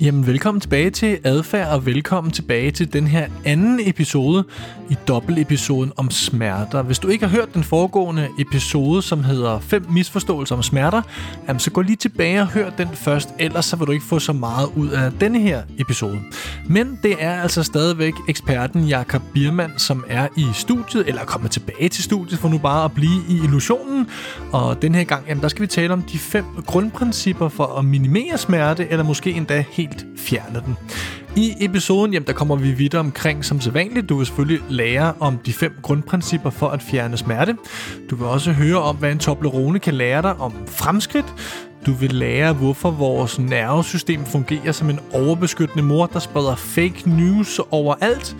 Jamen, velkommen tilbage til Adfærd, og velkommen tilbage til den her anden episode i dobbeltepisoden om smerter. Hvis du ikke har hørt den foregående episode, som hedder 5 misforståelser om smerter, jamen, så gå lige tilbage og hør den først, ellers så vil du ikke få så meget ud af denne her episode. Men det er altså stadigvæk eksperten Jakob Biermann, som er i studiet, eller kommer tilbage til studiet for nu bare at blive i illusionen. Og den her gang, jamen, der skal vi tale om de fem grundprincipper for at minimere smerte, eller måske endda helt fjerne den. I episoden, jamen, der kommer vi videre omkring som sædvanligt. Du vil selvfølgelig lære om de fem grundprincipper for at fjerne smerte. Du vil også høre om, hvad en Toblerone kan lære dig om fremskridt. Du vil lære, hvorfor vores nervesystem fungerer som en overbeskyttende mor, der spreder fake news overalt.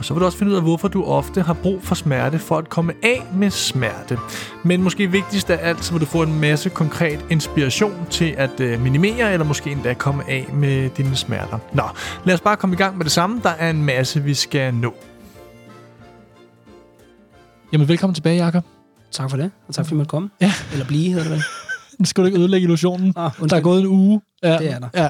Og så vil du også finde ud af, hvorfor du ofte har brug for smerte for at komme af med smerte. Men måske vigtigst af alt, så vil du få en masse konkret inspiration til at øh, minimere eller måske endda komme af med dine smerter. Nå, lad os bare komme i gang med det samme. Der er en masse, vi skal nå. Jamen, velkommen tilbage, Jakob. Tak for det, og tak fordi du måtte komme. Ja. Eller blive, hedder det vel. Nu skal du ikke ødelægge illusionen. Ah, der er gået en uge. Ja, Det er der. Ja.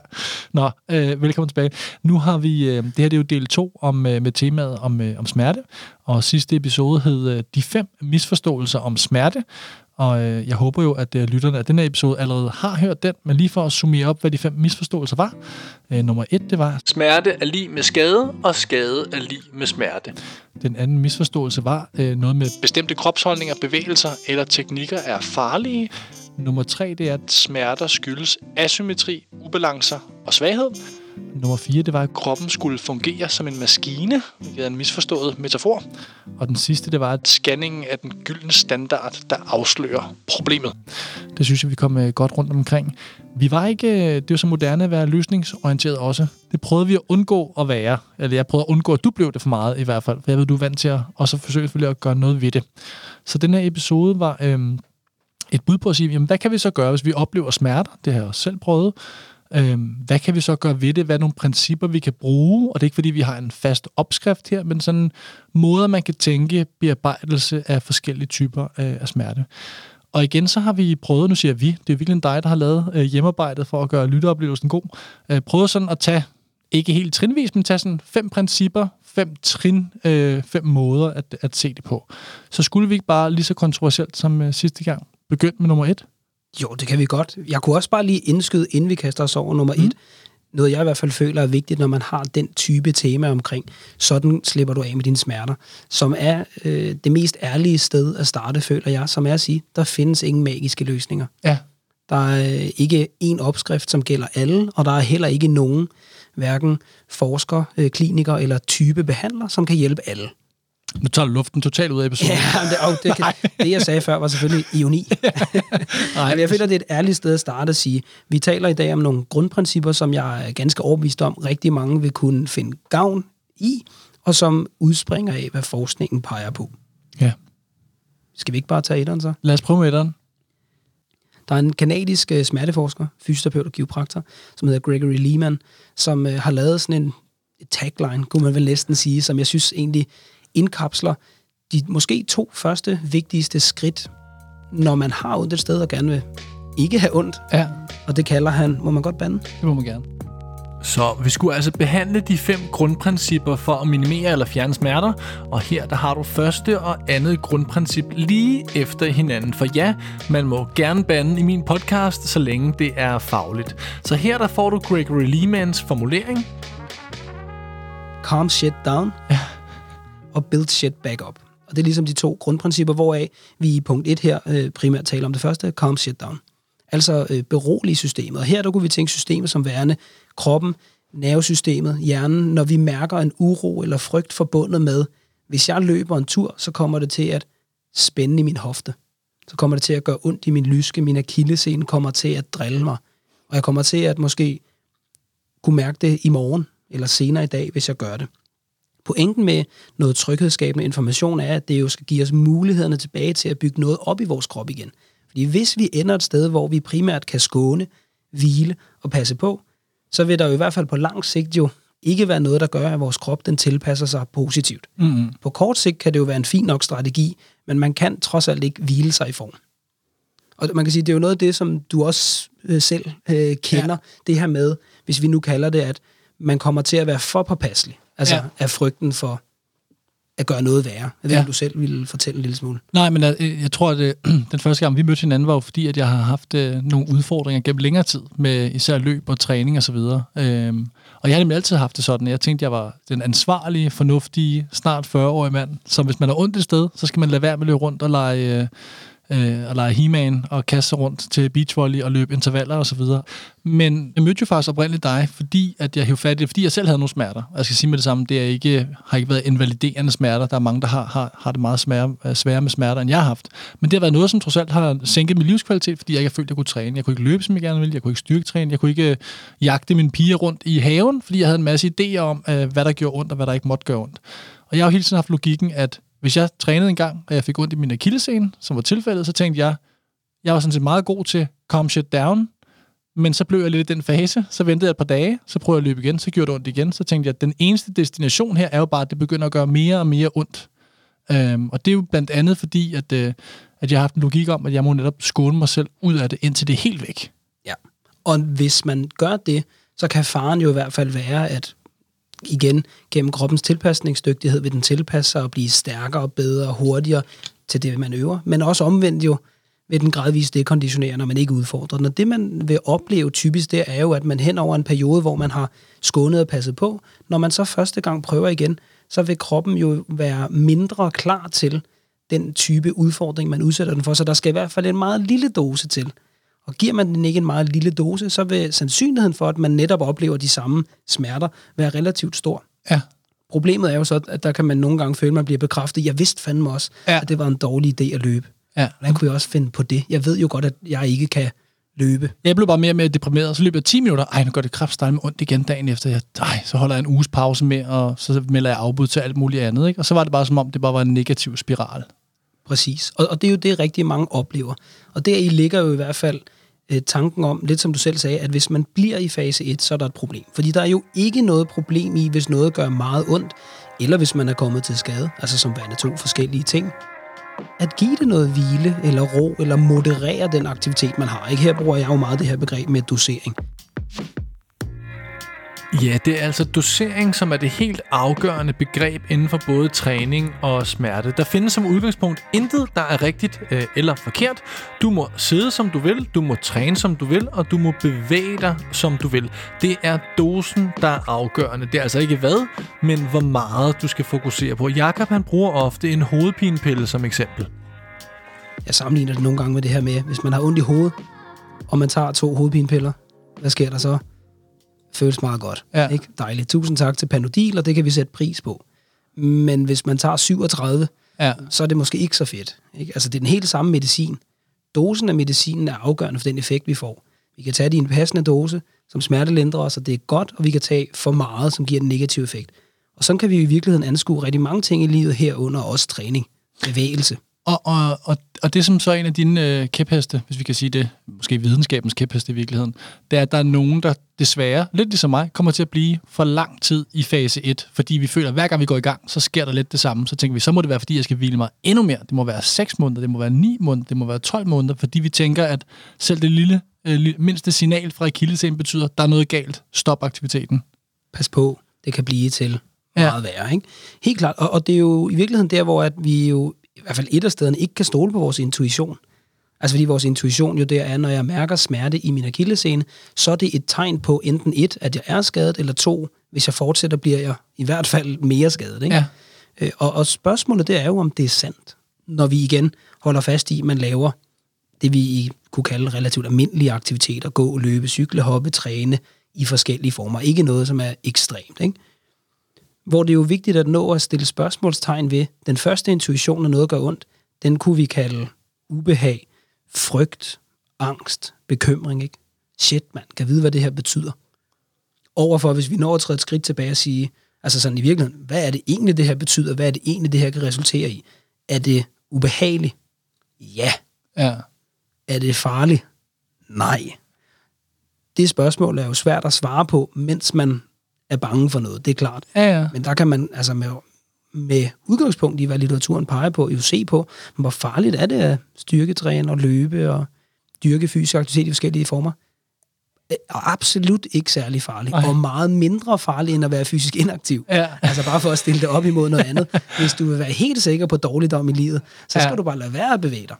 Nå, øh, velkommen tilbage. Nu har vi, øh, det her det er jo del 2 om, øh, med temaet om, øh, om smerte, og sidste episode hed øh, De fem misforståelser om smerte, og øh, jeg håber jo, at øh, lytterne af den her episode allerede har hørt den, men lige for at summere op, hvad de fem misforståelser var. Øh, nummer et, det var... Smerte er lige med skade, og skade er lige med smerte. Den anden misforståelse var øh, noget med bestemte kropsholdninger, bevægelser eller teknikker er farlige. Nummer tre, det er, at smerter skyldes asymmetri, ubalancer og svaghed. Nummer 4, det var, at kroppen skulle fungere som en maskine, hvilket er en misforstået metafor. Og den sidste, det var, at scanningen er den gyldne standard, der afslører problemet. Det synes jeg, vi kom øh, godt rundt omkring. Vi var ikke, øh, det er jo så moderne at være løsningsorienteret også. Det prøvede vi at undgå at være. Eller jeg prøvede at undgå, at du blev det for meget i hvert fald. For jeg ved, du er vant til at også forsøge selvfølgelig at gøre noget ved det. Så den her episode var øhm, et bud på at sige, jamen, hvad kan vi så gøre, hvis vi oplever smerter? Det har jeg også selv prøvet. Øhm, hvad kan vi så gøre ved det? Hvad er nogle principper, vi kan bruge? Og det er ikke, fordi vi har en fast opskrift her, men sådan måder, man kan tænke bearbejdelse af forskellige typer øh, af smerte. Og igen, så har vi prøvet, nu siger vi, det er virkelig dig, der har lavet øh, hjemmearbejdet for at gøre lytteoplevelsen god, øh, prøvet sådan at tage, ikke helt trinvis, men tage sådan fem principper, fem trin, øh, fem måder at, at se det på. Så skulle vi ikke bare lige så kontroversielt som øh, sidste gang begynde med nummer et? Jo, det kan vi godt. Jeg kunne også bare lige indskyde, inden vi kaster os over nummer mm. et. Noget, jeg i hvert fald føler er vigtigt, når man har den type tema omkring, sådan slipper du af med dine smerter, som er øh, det mest ærlige sted at starte, føler jeg, som er at sige, der findes ingen magiske løsninger. Ja. Der er øh, ikke en opskrift, som gælder alle, og der er heller ikke nogen, hverken forsker, øh, kliniker eller type behandler, som kan hjælpe alle. Nu tager du luften totalt ud af episoden. Ja, men det, og det, kan, det, jeg sagde før, var selvfølgelig ironi. Nej, jeg føler, det er et ærligt sted at starte at sige, vi taler i dag om nogle grundprincipper, som jeg er ganske overbevist om, rigtig mange vil kunne finde gavn i, og som udspringer af, hvad forskningen peger på. Ja. Skal vi ikke bare tage etteren så? Lad os prøve med etteren. Der er en kanadisk øh, smerteforsker, fysioterapeut og kiropraktor, som hedder Gregory Lehman, som øh, har lavet sådan en tagline, kunne man vel næsten sige, som jeg synes egentlig indkapsler de måske to første vigtigste skridt, når man har ondt et sted og gerne vil ikke have ondt. Ja, Og det kalder han, må man godt bande? det må man gerne. Så vi skulle altså behandle de fem grundprincipper for at minimere eller fjerne smerter, og her der har du første og andet grundprincip lige efter hinanden. For ja, man må gerne bande i min podcast, så længe det er fagligt. Så her der får du Gregory Lehmans formulering. Calm shit down Ja og build shit back up. Og det er ligesom de to grundprincipper, hvoraf vi i punkt 1 her øh, primært taler om det første, calm shit down. Altså øh, berolige systemet. Og her der kunne vi tænke systemet som værende kroppen, nervesystemet, hjernen, når vi mærker en uro eller frygt forbundet med, hvis jeg løber en tur, så kommer det til at spænde i min hofte. Så kommer det til at gøre ondt i min lyske, min akillescene kommer til at drille mig. Og jeg kommer til at måske kunne mærke det i morgen eller senere i dag, hvis jeg gør det. Pointen med noget tryghedsskabende information er, at det jo skal give os mulighederne tilbage til at bygge noget op i vores krop igen. Fordi hvis vi ender et sted, hvor vi primært kan skåne, hvile og passe på, så vil der jo i hvert fald på lang sigt jo ikke være noget, der gør, at vores krop den tilpasser sig positivt. Mm-hmm. På kort sigt kan det jo være en fin nok strategi, men man kan trods alt ikke hvile sig i form. Og man kan sige, det er jo noget af det, som du også øh, selv øh, kender, ja. det her med, hvis vi nu kalder det, at man kommer til at være for påpasselig, altså ja. af frygten for at gøre noget værre. Jeg ved, ja. du selv ville fortælle en lille smule. Nej, men jeg, øh, jeg tror, at øh, den første gang, vi mødte hinanden, var jo fordi, at jeg har haft øh, nogle udfordringer gennem længere tid, med især løb og træning osv. Og, øhm, og jeg har nemlig altid haft det sådan. Jeg tænkte, jeg var den ansvarlige, fornuftige, snart 40-årige mand, Så hvis man er ondt et sted, så skal man lade være med at løbe rundt og lege... Øh, øh, at lege he og kaste sig rundt til beachvolley og løbe intervaller og så videre. Men jeg mødte jo faktisk oprindeligt dig, fordi at jeg hævde fat i det, fordi jeg selv havde nogle smerter. Og jeg skal sige med det samme, det er ikke, har ikke været invaliderende smerter. Der er mange, der har, har, har det meget svære, øh, sværere med smerter, end jeg har haft. Men det har været noget, som trods alt har sænket min livskvalitet, fordi jeg ikke har følt, at jeg kunne træne. Jeg kunne ikke løbe, som jeg gerne ville. Jeg kunne ikke styrketræne. Jeg kunne ikke øh, jagte min piger rundt i haven, fordi jeg havde en masse idéer om, øh, hvad der gjorde ondt og hvad der ikke måtte gøre ondt. Og jeg har jo hele tiden haft logikken, at hvis jeg trænede en gang, og jeg fik ondt i min akillescene, som var tilfældet, så tænkte jeg, jeg var sådan set meget god til calm shit down, men så blev jeg lidt i den fase, så ventede jeg et par dage, så prøvede jeg at løbe igen, så gjorde det ondt igen, så tænkte jeg, at den eneste destination her er jo bare, at det begynder at gøre mere og mere ondt. Øhm, og det er jo blandt andet fordi, at, øh, at jeg har haft en logik om, at jeg må netop skåne mig selv ud af det, indtil det er helt væk. Ja, og hvis man gør det, så kan faren jo i hvert fald være, at igen, gennem kroppens tilpasningsdygtighed vil den tilpasse sig og blive stærkere, bedre og hurtigere til det, man øver. Men også omvendt jo, vil den gradvist dekonditionere, når man ikke udfordrer den. Og det, man vil opleve typisk, det er jo, at man hen over en periode, hvor man har skånet og passet på, når man så første gang prøver igen, så vil kroppen jo være mindre klar til den type udfordring, man udsætter den for. Så der skal i hvert fald en meget lille dose til. Og giver man den ikke en meget lille dose, så vil sandsynligheden for, at man netop oplever de samme smerter, være relativt stor. Ja. Problemet er jo så, at der kan man nogle gange føle, at man bliver bekræftet. Jeg vidste fandme også, ja. at det var en dårlig idé at løbe. Ja. Hvordan kunne jeg også finde på det? Jeg ved jo godt, at jeg ikke kan løbe. Jeg blev bare mere og mere deprimeret, så løb jeg 10 minutter. Ej, nu går det kraftstejl med ondt igen dagen efter. Jeg, ej, så holder jeg en uges pause med, og så melder jeg afbud til alt muligt andet. Ikke? Og så var det bare som om, det bare var en negativ spiral. Præcis. Og, og det er jo det, rigtig mange oplever. Og der i ligger jo i hvert fald øh, tanken om, lidt som du selv sagde, at hvis man bliver i fase 1, så er der et problem. Fordi der er jo ikke noget problem i, hvis noget gør meget ondt, eller hvis man er kommet til skade, altså som værende to forskellige ting. At give det noget hvile, eller ro, eller moderere den aktivitet, man har. Ikke? Her bruger jeg jo meget det her begreb med dosering. Ja, det er altså dosering, som er det helt afgørende begreb inden for både træning og smerte. Der findes som udgangspunkt intet, der er rigtigt øh, eller forkert. Du må sidde som du vil, du må træne som du vil, og du må bevæge dig som du vil. Det er dosen, der er afgørende. Det er altså ikke hvad, men hvor meget du skal fokusere på. Jakob han bruger ofte en hovedpinepille som eksempel. Jeg sammenligner det nogle gange med det her med, hvis man har ondt i hovedet, og man tager to hovedpinepiller, hvad sker der så? Føles meget godt. Ja. Ikke? Dejligt. Tusind tak til Panodil, og det kan vi sætte pris på. Men hvis man tager 37, ja. så er det måske ikke så fedt. Ikke? Altså, det er den helt samme medicin. Dosen af medicinen er afgørende for den effekt, vi får. Vi kan tage det i en passende dose, som smertelindrer os, og det er godt, og vi kan tage for meget, som giver en negativ effekt. Og så kan vi i virkeligheden anskue rigtig mange ting i livet herunder, også træning, bevægelse. Og, og, og, og det som så er en af dine øh, kæpheste, hvis vi kan sige det, måske videnskabens kæpheste i virkeligheden, det er, at der er nogen, der desværre, lidt ligesom mig, kommer til at blive for lang tid i fase 1, fordi vi føler, at hver gang vi går i gang, så sker der lidt det samme. Så tænker vi, så må det være, fordi jeg skal hvile mig endnu mere. Det må være 6 måneder, det må være 9 måneder, det må være 12 måneder, fordi vi tænker, at selv det lille, øh, mindste signal fra akillescenen betyder, at der er noget galt. Stop aktiviteten. Pas på, det kan blive til meget ja. værre. Ikke? Helt klart, og, og det er jo i virkeligheden der, hvor at vi jo i hvert fald et af stederne ikke kan stole på vores intuition. Altså fordi vores intuition jo der er, når jeg mærker smerte i min akillescene, så er det et tegn på enten et, at jeg er skadet, eller to, hvis jeg fortsætter, bliver jeg i hvert fald mere skadet. Ikke? Ja. Øh, og, og spørgsmålet det er jo, om det er sandt, når vi igen holder fast i, at man laver det, vi kunne kalde relativt almindelige aktiviteter, gå, løbe, cykle, hoppe, træne i forskellige former. Ikke noget, som er ekstremt. Ikke? Hvor det er jo vigtigt at nå at stille spørgsmålstegn ved, den første intuition, når noget gør ondt, den kunne vi kalde ubehag, frygt, angst, bekymring. Ikke? Shit, man kan vide, hvad det her betyder. Overfor, hvis vi når at træde et skridt tilbage og sige, altså sådan i virkeligheden, hvad er det egentlig, det her betyder? Hvad er det egentlig, det her kan resultere i? Er det ubehageligt? Ja. ja. Er det farligt? Nej. Det spørgsmål er jo svært at svare på, mens man er bange for noget, det er klart. Ja, ja. Men der kan man altså med, med udgangspunkt i, hvad litteraturen peger på, jo se på, hvor farligt er det at styrketræne og løbe og dyrke fysisk aktivitet i forskellige former. Og absolut ikke særlig farlig, Ej. og meget mindre farlig end at være fysisk inaktiv. Ja. Altså bare for at stille det op imod noget andet. Hvis du vil være helt sikker på dårligdom i livet, så Ja. skal du bare lade være at bevæge dig.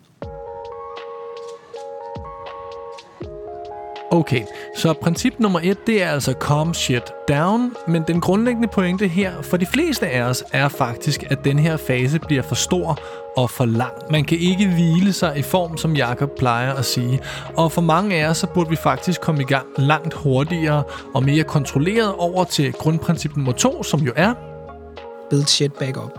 Okay, så princip nummer et, det er altså calm shit down, men den grundlæggende pointe her for de fleste af os er faktisk, at den her fase bliver for stor og for lang. Man kan ikke hvile sig i form, som Jakob plejer at sige. Og for mange af os, så burde vi faktisk komme i gang langt hurtigere og mere kontrolleret over til grundprincip nummer to, som jo er, Build shit back up.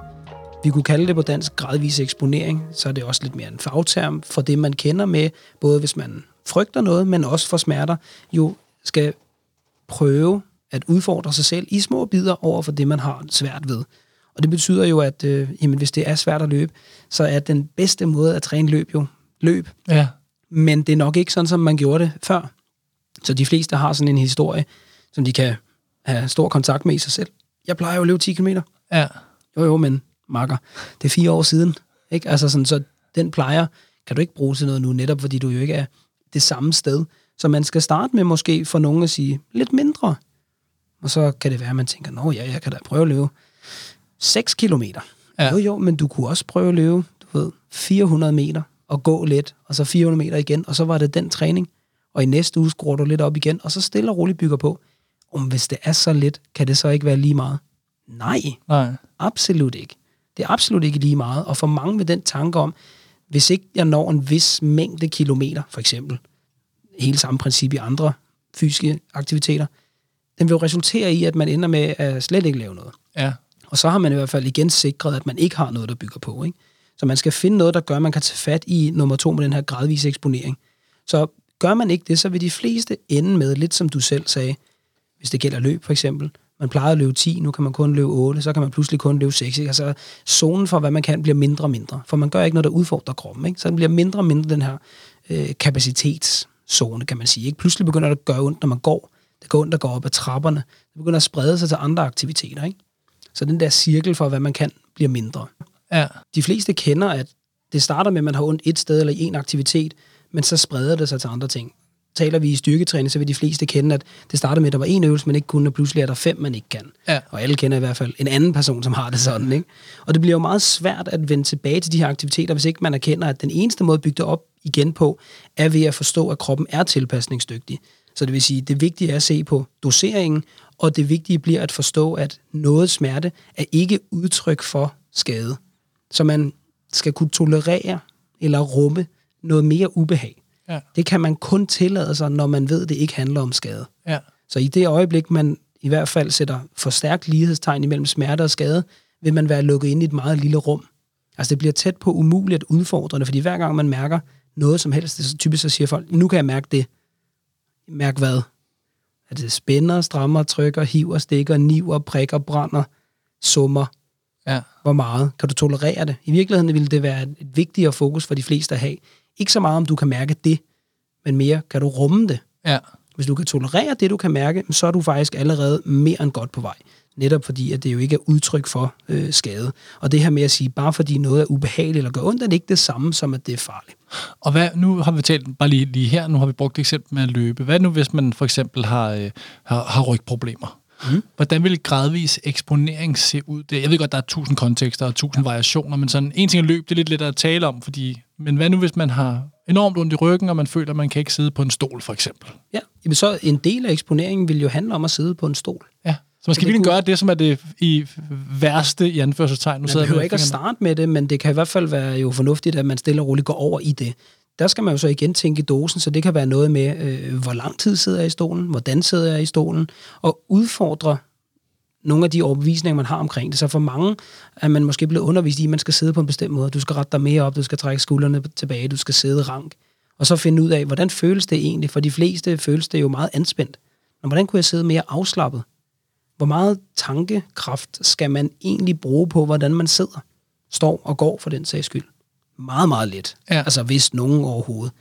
Vi kunne kalde det på dansk gradvis eksponering, så er det også lidt mere en fagterm for det, man kender med, både hvis man frygter noget, men også for smerter, jo skal prøve at udfordre sig selv i små bidder over for det, man har svært ved. Og det betyder jo, at øh, jamen, hvis det er svært at løbe, så er den bedste måde at træne løb jo løb. Ja. Men det er nok ikke sådan, som man gjorde det før. Så de fleste har sådan en historie, som de kan have stor kontakt med i sig selv. Jeg plejer jo at løbe 10 km. Ja. Jo, jo, men makker, det er fire år siden. Ikke? Altså sådan, så den plejer kan du ikke bruge til noget nu, netop fordi du jo ikke er det samme sted. Så man skal starte med måske for nogen at sige lidt mindre. Og så kan det være, at man tænker, nå ja, jeg kan da prøve at løbe 6 kilometer. Ja. Jo, jo, men du kunne også prøve at løbe, du ved, 400 meter og gå lidt, og så 400 meter igen, og så var det den træning. Og i næste uge skruer du lidt op igen, og så stille og roligt bygger på. Om hvis det er så lidt, kan det så ikke være lige meget? Nej, Nej. Absolut ikke. Det er absolut ikke lige meget. Og for mange med den tanke om, hvis ikke jeg når en vis mængde kilometer, for eksempel, hele samme princip i andre fysiske aktiviteter, den vil jo resultere i, at man ender med at slet ikke lave noget. Ja. Og så har man i hvert fald igen sikret, at man ikke har noget, der bygger på. Ikke? Så man skal finde noget, der gør, at man kan tage fat i nummer to med den her gradvise eksponering. Så gør man ikke det, så vil de fleste ende med, lidt som du selv sagde, hvis det gælder løb for eksempel, man plejede at løbe 10, nu kan man kun løbe 8, så kan man pludselig kun løbe 6. Ikke? Altså, zonen for, hvad man kan, bliver mindre og mindre. For man gør ikke noget, der udfordrer kroppen. Ikke? Så den bliver mindre og mindre, den her øh, kapacitetszone, kan man sige. Ikke? Pludselig begynder det at gøre ondt, når man går. Det går ondt at gå op ad trapperne. Det begynder at sprede sig til andre aktiviteter. Ikke? Så den der cirkel for, hvad man kan, bliver mindre. Ja. De fleste kender, at det starter med, at man har ondt et sted eller i en aktivitet, men så spreder det sig til andre ting. Taler vi i styrketræning, så vil de fleste kende, at det starter med, at der var en øvelse, man ikke kunne, og pludselig er der fem, man ikke kan. Ja. Og alle kender i hvert fald en anden person, som har det sådan. Ikke? Og det bliver jo meget svært at vende tilbage til de her aktiviteter, hvis ikke man erkender, at den eneste måde at bygge det op igen på, er ved at forstå, at kroppen er tilpasningsdygtig. Så det vil sige, det vigtige er at se på doseringen, og det vigtige bliver at forstå, at noget smerte er ikke udtryk for skade. Så man skal kunne tolerere eller rumme noget mere ubehag. Ja. Det kan man kun tillade sig, når man ved, at det ikke handler om skade. Ja. Så i det øjeblik, man i hvert fald sætter for stærkt lighedstegn imellem smerte og skade, vil man være lukket ind i et meget lille rum. Altså det bliver tæt på umuligt udfordrende, fordi hver gang man mærker noget som helst, så typisk så siger folk, nu kan jeg mærke det. Mærk hvad? At det spænder, strammer, trykker, hiver, stikker, niver, prikker, brænder, summer. Ja. Hvor meget? Kan du tolerere det? I virkeligheden ville det være et vigtigere fokus for de fleste at have. Ikke så meget, om du kan mærke det, men mere, kan du rumme det? Ja. Hvis du kan tolerere det, du kan mærke, så er du faktisk allerede mere end godt på vej. Netop fordi, at det jo ikke er udtryk for øh, skade. Og det her med at sige, bare fordi noget er ubehageligt eller gør ondt, er det ikke det samme som, at det er farligt. Og hvad, nu har vi talt bare lige, lige her, nu har vi brugt et eksempel med at løbe. Hvad nu, hvis man for eksempel har, øh, har, har rygproblemer? Mm. Hvordan vil gradvis eksponering se ud? Det, jeg ved godt, der er tusind kontekster og tusind ja. variationer, men sådan en ting er løb, det er lidt lettere at tale om, fordi, men hvad nu, hvis man har enormt ondt i ryggen, og man føler, at man kan ikke sidde på en stol, for eksempel? Ja, jamen så en del af eksponeringen vil jo handle om at sidde på en stol. Ja. Så man skal virkelig kunne- gøre det, som er det i værste i anførselstegn. Nu Man behøver ikke at starte med det, men det kan i hvert fald være jo fornuftigt, at man stille og roligt går over i det. Der skal man jo så igen tænke dosen, så det kan være noget med, øh, hvor lang tid sidder jeg i stolen, hvordan sidder jeg i stolen, og udfordre nogle af de overbevisninger, man har omkring det. Så for mange er man måske blevet undervist i, at man skal sidde på en bestemt måde. Du skal rette dig mere op, du skal trække skuldrene tilbage, du skal sidde rank. Og så finde ud af, hvordan føles det egentlig? For de fleste føles det jo meget anspændt. Men hvordan kunne jeg sidde mere afslappet? Hvor meget tankekraft skal man egentlig bruge på, hvordan man sidder, står og går for den sags skyld? Meget, meget lidt. Ja. Altså hvis nogen overhovedet.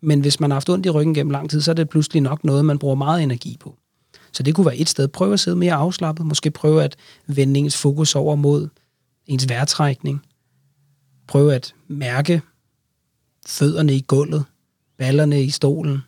Men hvis man har haft ondt i ryggen gennem lang tid, så er det pludselig nok noget, man bruger meget energi på. Så det kunne være et sted. Prøv at sidde mere afslappet. Måske prøve at vende ens fokus over mod ens vejrtrækning. Prøv at mærke fødderne i gulvet, ballerne i stolen.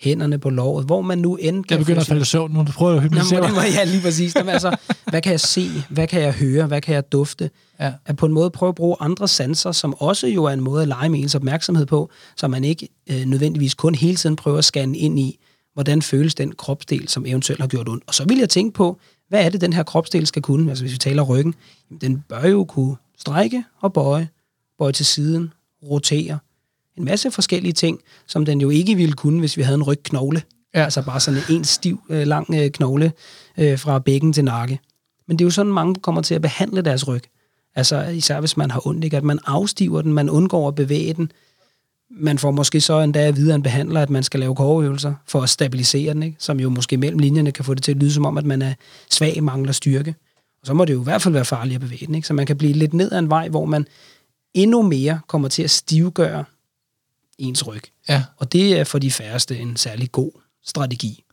Hænderne på låret, hvor man nu end Jeg begynder at falde i søvn nu. Du prøver at hypnotisere mig. ja, lige præcis. Jamen, altså, hvad kan jeg se? Hvad kan jeg høre? Hvad kan jeg dufte? Ja. At på en måde prøve at bruge andre sanser, som også jo er en måde at lege med ens opmærksomhed på, så man ikke øh, nødvendigvis kun hele tiden prøver at scanne ind i, hvordan føles den kropsdel, som eventuelt har gjort ondt. Og så vil jeg tænke på, hvad er det, den her kropsdel skal kunne? Altså hvis vi taler ryggen, den bør jo kunne strække og bøje, bøje til siden, rotere. En masse forskellige ting, som den jo ikke ville kunne, hvis vi havde en rygknogle. Ja. Altså bare sådan en stiv, øh, lang øh, knogle øh, fra bækken til nakke. Men det er jo sådan, mange kommer til at behandle deres ryg. Altså især hvis man har ondt, ikke? at man afstiver den, man undgår at bevæge den. Man får måske så endda at vide af en behandler, at man skal lave kogeøvelser for at stabilisere den, ikke? som jo måske mellem linjerne kan få det til at lyde som om, at man er svag, mangler styrke. Og så må det jo i hvert fald være farligt at bevæge den. Ikke? Så man kan blive lidt ned ad en vej, hvor man endnu mere kommer til at stivgøre ens ryg. Ja. Og det er for de færreste en særlig god strategi.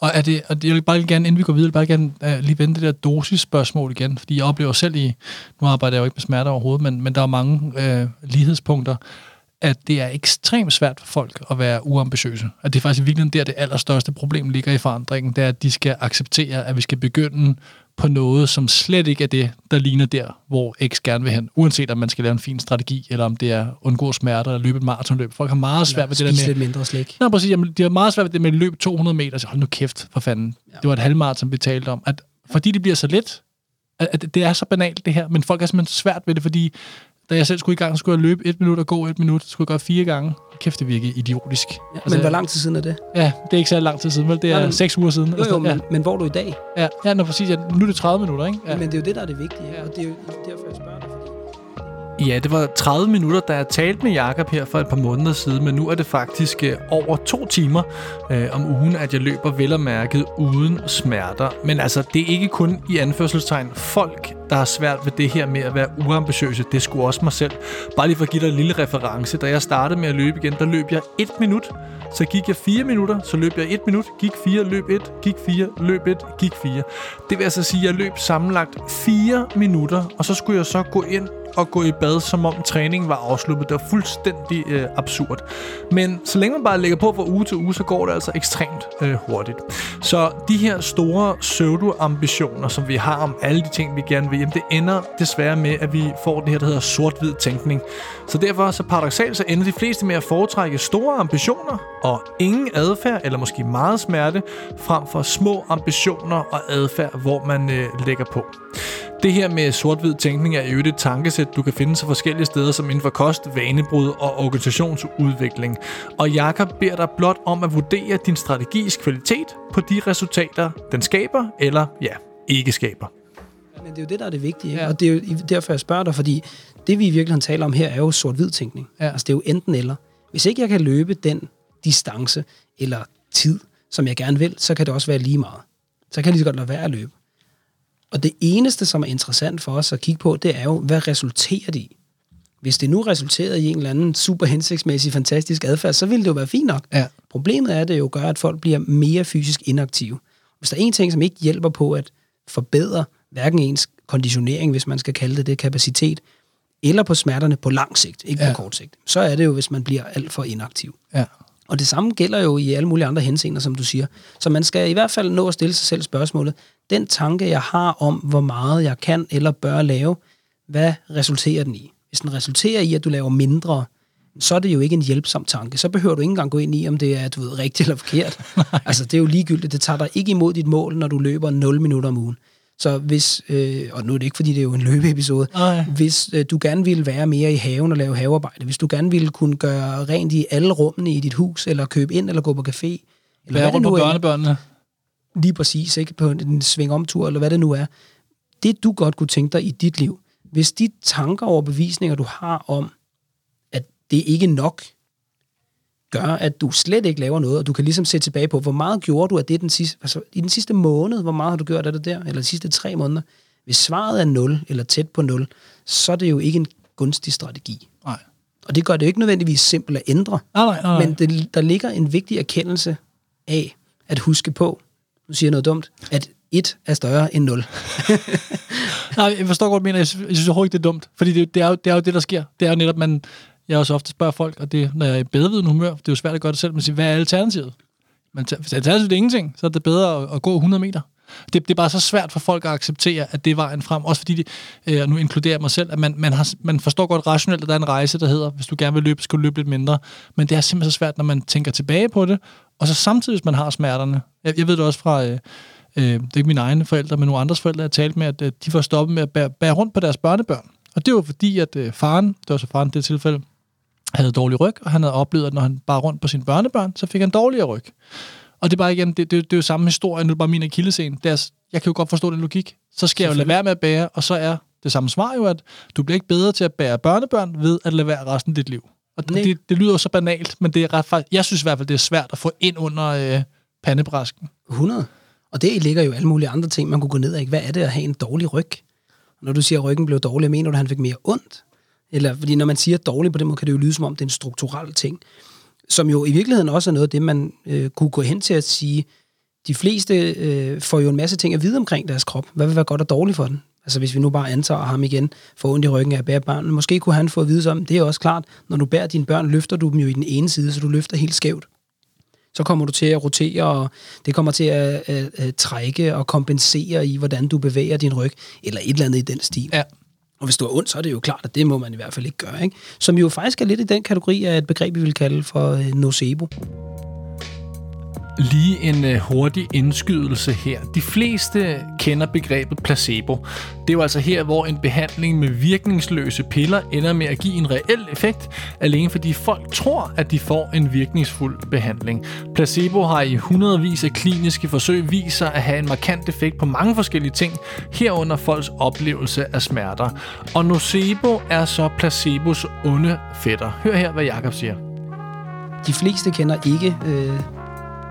Og, er det, og jeg vil bare lige gerne, inden vi går videre, bare gerne uh, lige vende det der dosis-spørgsmål igen, fordi jeg oplever selv i, nu arbejder jeg jo ikke med smerter overhovedet, men, men der er mange uh, lighedspunkter, at det er ekstremt svært for folk at være uambitiøse. At det er faktisk virkelig der, det allerstørste problem ligger i forandringen, det er, at de skal acceptere, at vi skal begynde på noget, som slet ikke er det, der ligner der, hvor X gerne vil hen. Uanset om man skal lave en fin strategi, eller om det er undgå smerter, eller løbe et maratonløb. Folk har meget svært ved det der med... lidt mindre slik. Nå, præcis. Jamen, de har meget svært ved det med at løbe 200 meter. Så hold nu kæft, for fanden. Ja. Det var et halvmarathon, vi talte om. At, fordi det bliver så let, at, at det er så banalt, det her. Men folk er simpelthen svært ved det, fordi da jeg selv skulle i gang, så skulle jeg løbe et minut og gå et minut. Så skulle jeg gøre fire gange. Kæft, det virkede idiotisk. Ja, men hvor lang tid siden er det? Ja, det er ikke så lang tid siden, vel? Det er Nej, men- seks uger siden. Jo, jo, sådan noget. men, men hvor er du i dag? ja, ja, ja nå, præcis. Ja, nu er det 30 minutter, ikke? Ja. Ja. Men det er jo det, der er det vigtige. Ja. Ja. Og det er jo derfor, jeg spørger dig. Ja, det var 30 minutter, da jeg talte med Jakob her for et par måneder siden, men nu er det faktisk øh, over to timer øh, om ugen, at jeg løber vel og mærket uden smerter. Men altså, det er ikke kun i anførselstegn folk, der har svært ved det her med at være uambitiøse. Det skulle også mig selv. Bare lige for at give dig en lille reference. Da jeg startede med at løbe igen, der løb jeg et minut. Så gik jeg fire minutter, så løb jeg et minut, gik fire, løb et, gik fire, løb et, gik fire. Det vil altså sige, at jeg løb sammenlagt fire minutter, og så skulle jeg så gå ind og gå i bad, som om træningen var afsluttet. Det var fuldstændig øh, absurd. Men så længe man bare lægger på fra uge til uge, så går det altså ekstremt øh, hurtigt. Så de her store pseudo-ambitioner, som vi har om alle de ting, vi gerne vil, jamen det ender desværre med, at vi får det her, der hedder sort-hvid tænkning. Så derfor, så paradoxalt, så ender de fleste med at foretrække store ambitioner og ingen adfærd, eller måske meget smerte, frem for små ambitioner og adfærd, hvor man øh, lægger på. Det her med sort-hvid tænkning er jo et tankesæt, du kan finde så forskellige steder som inden for kost, vanebrud og organisationsudvikling. Og Jakob beder dig blot om at vurdere din strategis kvalitet på de resultater, den skaber eller ja, ikke skaber. Men det er jo det, der er det vigtige. Ikke? Ja. Og det er jo derfor, jeg spørger dig, fordi det, vi i virkeligheden taler om her, er jo sort-hvid tænkning. Ja. Altså, det er jo enten eller. Hvis ikke jeg kan løbe den distance eller tid, som jeg gerne vil, så kan det også være lige meget. Så kan jeg lige så godt lade være at løbe. Og det eneste, som er interessant for os at kigge på, det er jo, hvad resulterer det i? Hvis det nu resulterer i en eller anden super hensigtsmæssig, fantastisk adfærd, så ville det jo være fint nok. Ja. Problemet er, at det jo gør, at folk bliver mere fysisk inaktive. Hvis der er en ting, som ikke hjælper på at forbedre hverken ens konditionering, hvis man skal kalde det det, kapacitet, eller på smerterne på lang sigt, ikke Ja. på kort sigt, så er det jo, hvis man bliver alt for inaktiv. Ja. Og det samme gælder jo i alle mulige andre henseender, som du siger. Så man skal i hvert fald nå at stille sig selv spørgsmålet, den tanke, jeg har om, hvor meget jeg kan eller bør lave, hvad resulterer den i? Hvis den resulterer i, at du laver mindre, så er det jo ikke en hjælpsom tanke. Så behøver du ikke engang gå ind i, om det er du ved, rigtigt eller forkert. altså, det er jo ligegyldigt. Det tager dig ikke imod dit mål, når du løber 0 minutter om ugen. Så hvis, øh, og nu er det ikke, fordi det er jo en løbeepisode, Nej. hvis øh, du gerne ville være mere i haven og lave havearbejde, hvis du gerne ville kunne gøre rent i alle rummene i dit hus, eller købe ind, eller gå på café, eller Være rundt på børnebørnene. Lige præcis, ikke på en svingomtur, eller hvad det nu er, det du godt kunne tænke dig i dit liv, hvis de tanker og bevisninger, du har om, at det ikke nok, gør, at du slet ikke laver noget, og du kan ligesom se tilbage på, hvor meget gjorde du af det den sidste, altså, i den sidste måned, hvor meget har du gjort af det der, eller de sidste tre måneder. Hvis svaret er 0, eller tæt på 0, så er det jo ikke en gunstig strategi. Nej. Og det gør det jo ikke nødvendigvis simpelt at ændre, Nej, nej, nej. men det, der ligger en vigtig erkendelse af at huske på, nu siger jeg noget dumt, at 1 er større end 0. Nej, jeg forstår godt, mener. Jeg synes, jeg synes overhovedet ikke, det er dumt. Fordi det, det, er jo, det er jo det, der sker. Det er jo netop, man... jeg også ofte spørger folk, og det, når jeg er i bedreviden humør, det er jo svært at gøre det selv, men sige, hvad er alternativet? Men hvis alternativet er ingenting, så er det bedre at, at gå 100 meter. Det, det er bare så svært for folk at acceptere, at det er vejen frem. Også fordi, det, øh, og nu inkluderer jeg mig selv, at man, man, har, man forstår godt rationelt, at der er en rejse, der hedder, hvis du gerne vil løbe, skal du løbe lidt mindre. Men det er simpelthen så svært, når man tænker tilbage på det, og så samtidig, hvis man har smerterne. Jeg, jeg ved det også fra, øh, øh, det er ikke mine egne forældre, men nogle andres forældre, jeg har talt med, at øh, de får stoppet med at bære, bære rundt på deres børnebørn. Og det var fordi, at øh, faren, det var så faren i det tilfælde, havde dårlig ryg, og han havde oplevet, at når han bar rundt på sine børnebørn, så fik han dårligere ryg. Og det er bare igen, det, det, det er jo samme historie, nu er det bare min akillescene. Det er, jeg kan jo godt forstå den logik. Så skal jeg jo lade være med at bære, og så er det samme svar jo, at du bliver ikke bedre til at bære børnebørn ved at lade være resten af dit liv. Og Nej. det, det lyder jo så banalt, men det er ret faktisk, jeg synes i hvert fald, det er svært at få ind under øh, pandebræsken. 100. Og det ligger jo alle mulige andre ting, man kunne gå ned af. Hvad er det at have en dårlig ryg? Når du siger, at ryggen blev dårlig, mener du, at han fik mere ondt? Eller, fordi når man siger dårlig på den måde, kan det jo lyde som om, det er en strukturel ting. Som jo i virkeligheden også er noget af det, man øh, kunne gå hen til at sige, de fleste øh, får jo en masse ting at vide omkring deres krop. Hvad vil være godt og dårligt for den? Altså hvis vi nu bare antager ham igen får ondt i ryggen af at bære børn. måske kunne han få at vide som, det er også klart, når du bærer dine børn, løfter du dem jo i den ene side, så du løfter helt skævt. Så kommer du til at rotere, og det kommer til at, at, at trække og kompensere i, hvordan du bevæger din ryg, eller et eller andet i den stil. Ja. Og hvis du er ondt, så er det jo klart, at det må man i hvert fald ikke gøre. Ikke? Som jo faktisk er lidt i den kategori af et begreb, vi vil kalde for øh, nocebo. Lige en øh, hurtig indskydelse her. De fleste kender begrebet placebo. Det er jo altså her, hvor en behandling med virkningsløse piller ender med at give en reel effekt, alene fordi folk tror, at de får en virkningsfuld behandling. Placebo har i hundredvis af kliniske forsøg vist sig at have en markant effekt på mange forskellige ting, herunder folks oplevelse af smerter. Og nocebo er så placebos onde fætter. Hør her, hvad Jakob siger. De fleste kender ikke øh,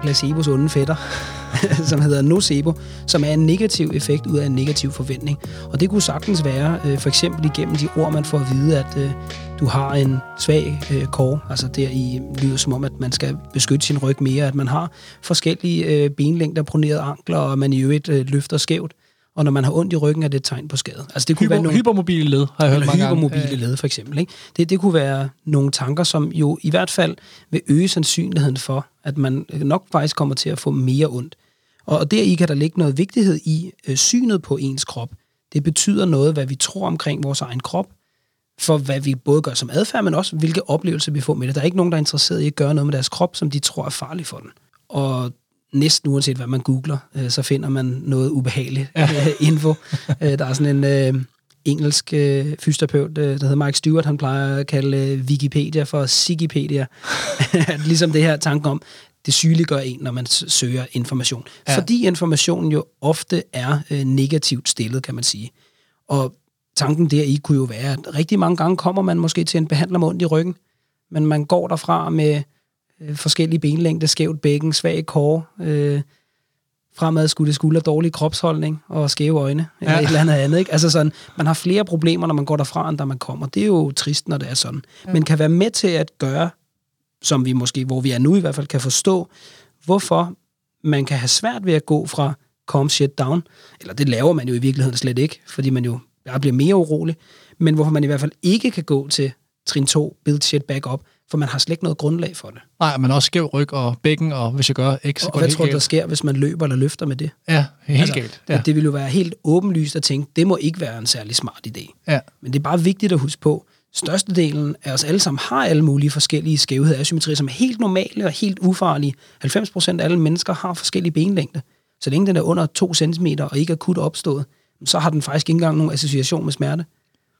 placebos onde fætter, som hedder nocebo, som er en negativ effekt ud af en negativ forventning. Og det kunne sagtens være, øh, for eksempel igennem de ord, man får at vide, at øh, du har en svag øh, kår, altså der i lyder som om, at man skal beskytte sin ryg mere, at man har forskellige øh, benlængder, pronerede ankler, og man i øvrigt øh, løfter skævt. Og når man har ondt i ryggen, er det et tegn på skade. Altså det kunne være Hyper, nogle hypermobile led, har jeg hørt mange hypermobile gange. led, for eksempel. Ikke? Det, det kunne være nogle tanker, som jo i hvert fald vil øge sandsynligheden for, at man nok faktisk kommer til at få mere ondt. Og, og deri kan der ligge noget vigtighed i øh, synet på ens krop. Det betyder noget, hvad vi tror omkring vores egen krop, for hvad vi både gør som adfærd, men også hvilke oplevelser vi får med det. Der er ikke nogen, der er interesseret i at gøre noget med deres krop, som de tror er farligt for den. Og næsten uanset hvad man googler, øh, så finder man noget ubehageligt ja. info. Øh, der er sådan en øh, engelsk øh, fysioterapeut, øh, der hedder Mike Stewart, han plejer at kalde øh, Wikipedia for Sigipedia. ligesom det her tanke om, det sygeliggør en, når man søger information. Ja. Fordi informationen jo ofte er øh, negativt stillet, kan man sige. Og tanken deri kunne jo være, at rigtig mange gange kommer man måske til en behandler med ondt i ryggen, men man går derfra med øh, forskellige benlængder, skævt bækken, svag kår, øh, fremadskudte skulder, dårlig kropsholdning og skæve øjne, eller Ja. et eller andet andet. Ikke? Altså sådan, man har flere problemer, når man går derfra, end da man kommer. Det er jo trist, når det er sådan. Ja. Men kan være med til at gøre, som vi måske, hvor vi er nu i hvert fald, kan forstå, hvorfor man kan have svært ved at gå fra calm shit down, eller det laver man jo i virkeligheden slet ikke, fordi man jo bare bliver mere urolig, men hvorfor man i hvert fald ikke kan gå til trin 2, build shit back up, for man har slet ikke noget grundlag for det. Nej, men også skæv ryg og bækken, og hvis jeg gør X, så Og går hvad det tror du, der sker, hvis man løber eller løfter med det? Ja, helt altså, galt. Ja. Det ville jo være helt åbenlyst at tænke, det må ikke være en særlig smart idé. ja. Men det er bare vigtigt at huske på, størstedelen af os alle sammen har alle mulige forskellige skævheder og asymmetrier, som er helt normale og helt ufarlige. 90% af alle mennesker har forskellige benlængde. Så længe den er under 2 cm og ikke akut opstået, så har den faktisk ikke engang nogen association med smerte.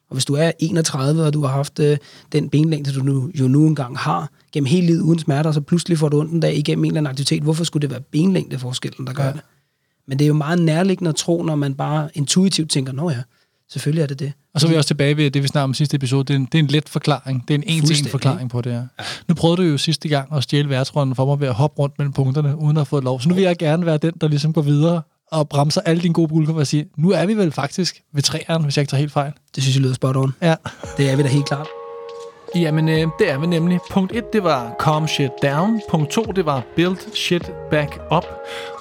Og hvis du er 31, og du har haft øh, den benlængde, du nu, jo nu engang har, gennem hele livet uden smerter, og så pludselig får du ondt en dag igennem en eller anden aktivitet, hvorfor skulle det være benlængdeforskellen, der gør Ja. det? Men det er jo meget nærliggende at tro, når man bare intuitivt tænker, nå ja, selvfølgelig er det det. Og så er vi også tilbage ved det, vi snakkede om i sidste episode. Det er en, det er en let forklaring. Det er en en-til-en forklaring på det her. Ja. Nu prøvede du jo sidste gang at stjæle værtsrunden for mig ved at hoppe rundt mellem punkterne, uden at have fået lov. Så nu vil jeg gerne være den, der ligesom går videre og bremser alle dine gode bulker og sige, nu er vi vel faktisk ved træerne, hvis jeg ikke tager helt fejl. Det synes jeg lyder spot on. Ja. Det er vi da helt klart. Jamen, øh, det er vi nemlig. Punkt 1, det var calm shit down. Punkt 2, det var build shit back up.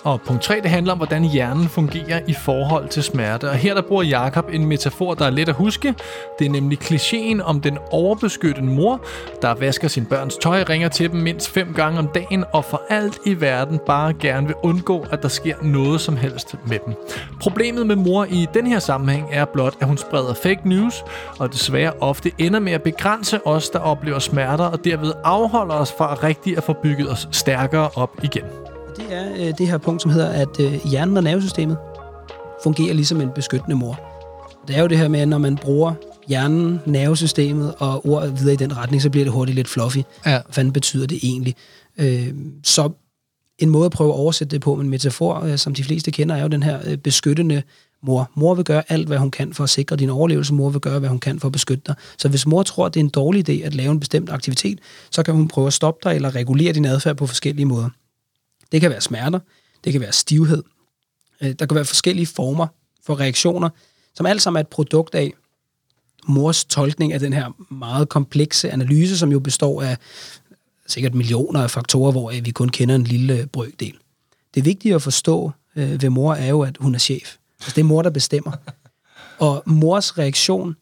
Og punkt 3, det handler om, hvordan hjernen fungerer i forhold til smerte. Og her der bruger Jakob en metafor, der er let at huske. Det er nemlig klichéen om den overbeskyttede mor, der vasker sin børns tøj, ringer til dem mindst fem gange om dagen, og for alt i verden bare gerne vil undgå, at der sker noget som helst med dem. Problemet med mor i den her sammenhæng er blot, at hun spreder fake news, og desværre ofte ender med at begrænse os, der oplever smerter, og derved afholder os fra rigtig at få bygget os stærkere op igen. Det er øh, det her punkt, som hedder, at øh, hjernen og nervesystemet fungerer ligesom en beskyttende mor. Det er jo det her med, at når man bruger hjernen, nervesystemet og ord videre i den retning, så bliver det hurtigt lidt fluffy. Ja. Hvad betyder det egentlig? Øh, så en måde at prøve at oversætte det på med en metafor, øh, som de fleste kender, er jo den her øh, beskyttende mor. Mor vil gøre alt, hvad hun kan for at sikre din overlevelse. Mor vil gøre, hvad hun kan for at beskytte dig. Så hvis mor tror, at det er en dårlig idé at lave en bestemt aktivitet, så kan hun prøve at stoppe dig eller regulere din adfærd på forskellige måder. Det kan være smerter, det kan være stivhed. Øh, der kan være forskellige former for reaktioner, som alt sammen er et produkt af mors tolkning af den her meget komplekse analyse, som jo består af sikkert millioner af faktorer, hvor vi kun kender en lille brøkdel. Det vigtige at forstå øh, ved mor er jo, at hun er chef. Altså, det er mor, der bestemmer. Og mors reaktion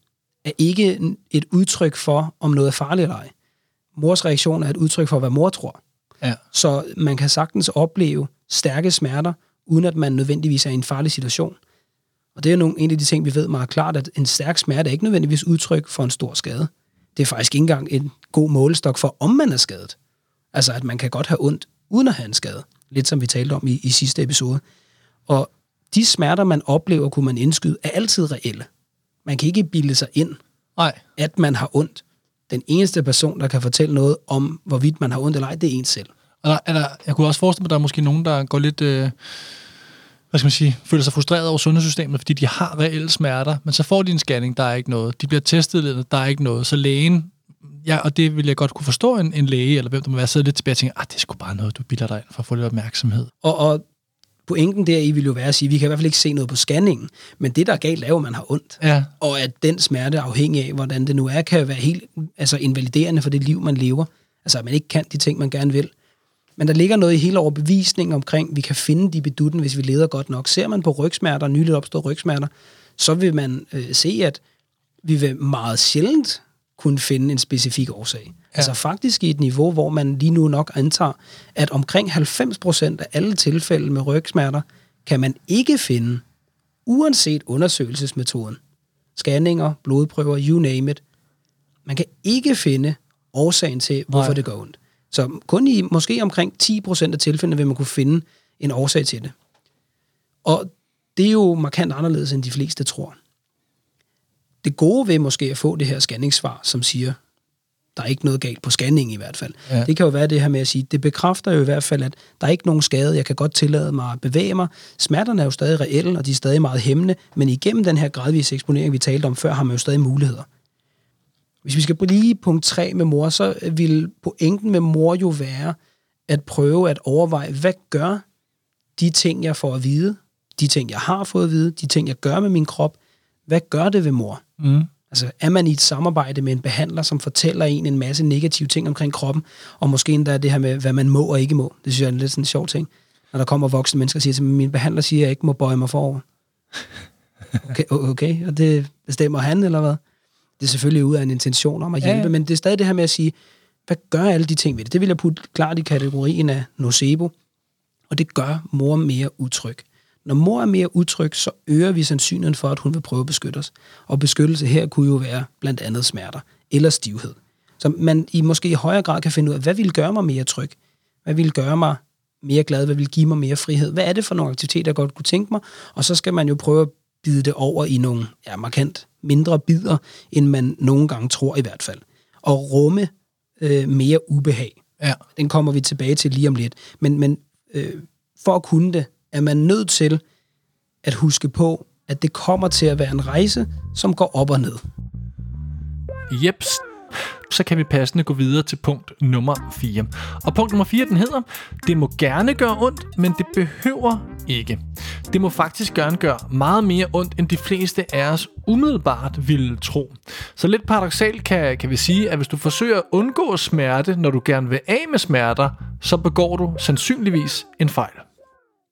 er ikke et udtryk for, om noget er farligt eller ej. Mors reaktion er et udtryk for, hvad mor tror. Ja. Så man kan sagtens opleve stærke smerter, uden at man nødvendigvis er i en farlig situation. Og det er nogle, en af de ting, vi ved meget klart, at en stærk smerte er ikke nødvendigvis udtryk for en stor skade. Det er faktisk ikke engang en god målestok for, om man er skadet. Altså, at man kan godt have ondt, uden at have en skade. Lidt som vi talte om i, i sidste episode. Og de smerter, man oplever, kunne man indskyde, er altid reelle. Man kan ikke bilde sig ind, Nej. at man har ondt. Den eneste person, der kan fortælle noget om, hvorvidt man har ondt eller ej, det er en selv. Og der, er der, jeg kunne også forestille mig, at der er måske nogen, der går lidt... Øh, hvad skal man sige, føler sig frustreret over sundhedssystemet, fordi de har reelle smerter, men så får de en scanning, der er ikke noget. De bliver testet lidt, der er ikke noget. Så lægen, ja, og det vil jeg godt kunne forstå, en, en læge, eller hvem der må være, sidder lidt tilbage og tænker, ah, det er sgu bare noget, du bilder dig ind for at få lidt opmærksomhed. Og, og pointen deri vil jo være at sige, at vi kan i hvert fald ikke se noget på scanningen, men det, der er galt, er jo, at man har ondt. Ja, Og at den smerte, afhængig af, hvordan det nu er, kan være helt altså invaliderende for det liv, man lever. Altså, at man ikke kan de ting, man gerne vil. Men der ligger noget i hele overbevisningen omkring, at vi kan finde de bedutten, hvis vi leder godt nok. Ser man på rygsmerter, nyligt opstået rygsmerter, så vil man øh, se, at vi vil meget sjældent kunne finde en specifik årsag. Ja. Altså faktisk i et niveau, hvor man lige nu nok antager, at omkring 90% af alle tilfælde med rygsmerter, kan man ikke finde, uanset undersøgelsesmetoden. Scanninger, blodprøver, you name it. Man kan ikke finde årsagen til, hvorfor Nej. det går ondt. Så kun i måske omkring 10% af tilfældene vil man kunne finde en årsag til det. Og det er jo markant anderledes, end de fleste tror. Det gode ved måske at få det her scanningssvar, som siger, der er ikke noget galt på scanning i hvert fald. Ja. Det kan jo være det her med at sige, det bekræfter jo i hvert fald, at der er ikke nogen skade, jeg kan godt tillade mig at bevæge mig. Smerterne er jo stadig reelle, og de er stadig meget hæmmende, men igennem den her gradvise eksponering, vi talte om før, har man jo stadig muligheder. Hvis vi skal blive punkt 3 med mor, så vil pointen med mor jo være at prøve at overveje, hvad gør de ting, jeg får at vide, de ting, jeg har fået at vide, de ting, jeg gør med min krop, hvad gør det ved mor? mm. Altså, er man i et samarbejde med en behandler, som fortæller en en masse negative ting omkring kroppen, og måske endda det her med, hvad man må og ikke må. Det synes jeg er en lidt sådan en sjov ting. Når der kommer voksne mennesker og siger til mig, min behandler siger, at jeg ikke må bøje mig forover. Okay, okay, og det bestemmer han, eller hvad? Det er selvfølgelig ud af en intention om at Ja, hjælpe, ja. men det er stadig det her med at sige, hvad gør alle de ting ved det? Det vil jeg putte klart i kategorien af nocebo, og det gør mor mere utryg. Når mor er mere utryg, så øger vi sandsynligheden for, at hun vil prøve at beskytte os. Og beskyttelse her kunne jo være blandt andet smerter eller stivhed. Så man i måske i højere grad kan finde ud af, hvad vil gøre mig mere tryg? Hvad vil gøre mig mere glad? Hvad vil give mig mere frihed? Hvad er det for nogle aktiviteter, jeg godt kunne tænke mig? Og så skal man jo prøve at bide det over i nogle ja, markant mindre bidder, end man nogle gange tror i hvert fald. Og rumme øh, mere ubehag. ja. Den kommer vi tilbage til lige om lidt. Men, men øh, for at kunne det, er man nødt til at huske på, at det kommer til at være en rejse, som går op og ned. Jeps, så kan vi passende gå videre til punkt nummer 4. Og punkt nummer 4, den hedder, det må gerne gøre ondt, men det behøver ikke. Det må faktisk gerne gøre meget mere ondt, end de fleste af os umiddelbart ville tro. Så lidt paradoxalt kan, kan vi sige, at hvis du forsøger at undgå smerte, når du gerne vil af med smerter, så begår du sandsynligvis en fejl.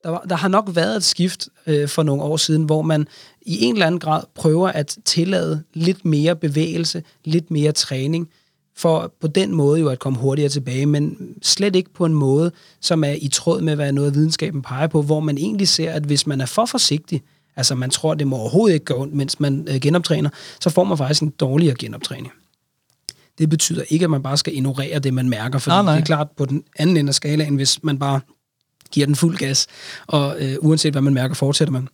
Der, var, der har nok været et skift øh, for nogle år siden, hvor man i en eller anden grad prøver at tillade lidt mere bevægelse, lidt mere træning, for på den måde jo at komme hurtigere tilbage, men slet ikke på en måde, som er i tråd med, hvad noget videnskaben peger på, hvor man egentlig ser, at hvis man er for forsigtig, altså man tror, det må overhovedet ikke gå ondt, mens man øh, genoptræner, så får man faktisk en dårligere genoptræning. Det betyder ikke, at man bare skal ignorere det, man mærker, for det er klart på den anden ende af skalaen, hvis man bare giver den fuld gas, og øh, uanset hvad man mærker, fortsætter man,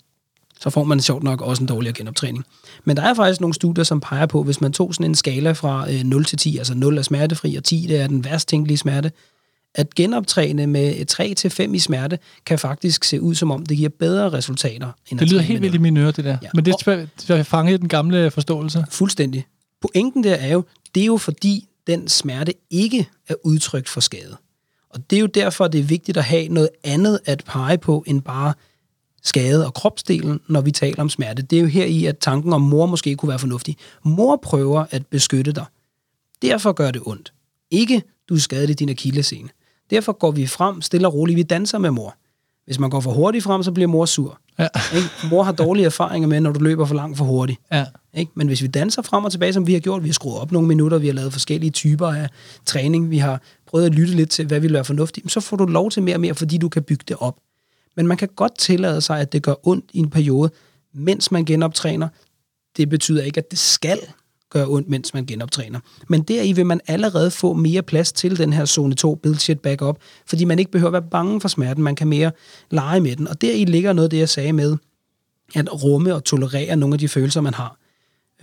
så får man sjovt nok også en dårligere genoptræning. Men der er faktisk nogle studier, som peger på, hvis man tog sådan en skala fra øh, 0 til 10, altså 0 er smertefri, og 10 det er den værst tænkelige smerte, at genoptræne med 3 til 5 i smerte, kan faktisk se ud som om, det giver bedre resultater. End Det lyder helt vildt i mine ører, det der. Ja. Men det er fanget i den gamle forståelse. Fuldstændig. Pointen der er jo, det er jo fordi, den smerte ikke er udtrykt for skade. Og det er jo derfor, det er vigtigt at have noget andet at pege på, end bare skade og kropsdelen, når vi taler om smerte. Det er jo her i, at tanken om mor måske kunne være fornuftig. Mor prøver at beskytte dig. Derfor gør det ondt. Ikke, du er skadet i din akillescene. Derfor går vi frem stille og roligt. Vi danser med mor. Hvis man går for hurtigt frem, så bliver mor sur. Ja. Ikke? Mor har dårlige erfaringer med, når du løber for langt for hurtigt. Ja. Ikke? Men hvis vi danser frem og tilbage, som vi har gjort, vi har skruet op nogle minutter, vi har lavet forskellige typer af træning, vi har prøvet at lytte lidt til, hvad vi være fornuftigt, så får du lov til mere og mere, fordi du kan bygge det op. Men man kan godt tillade sig, at det gør ondt i en periode, mens man genoptræner. Det betyder ikke, at det skal gøre ondt, mens man genoptræner. Men deri vil man allerede få mere plads til den her zone 2 bullshit backup, fordi man ikke behøver at være bange for smerten, man kan mere lege med den. Og deri ligger noget af det, jeg sagde med, at rumme og tolerere nogle af de følelser, man har.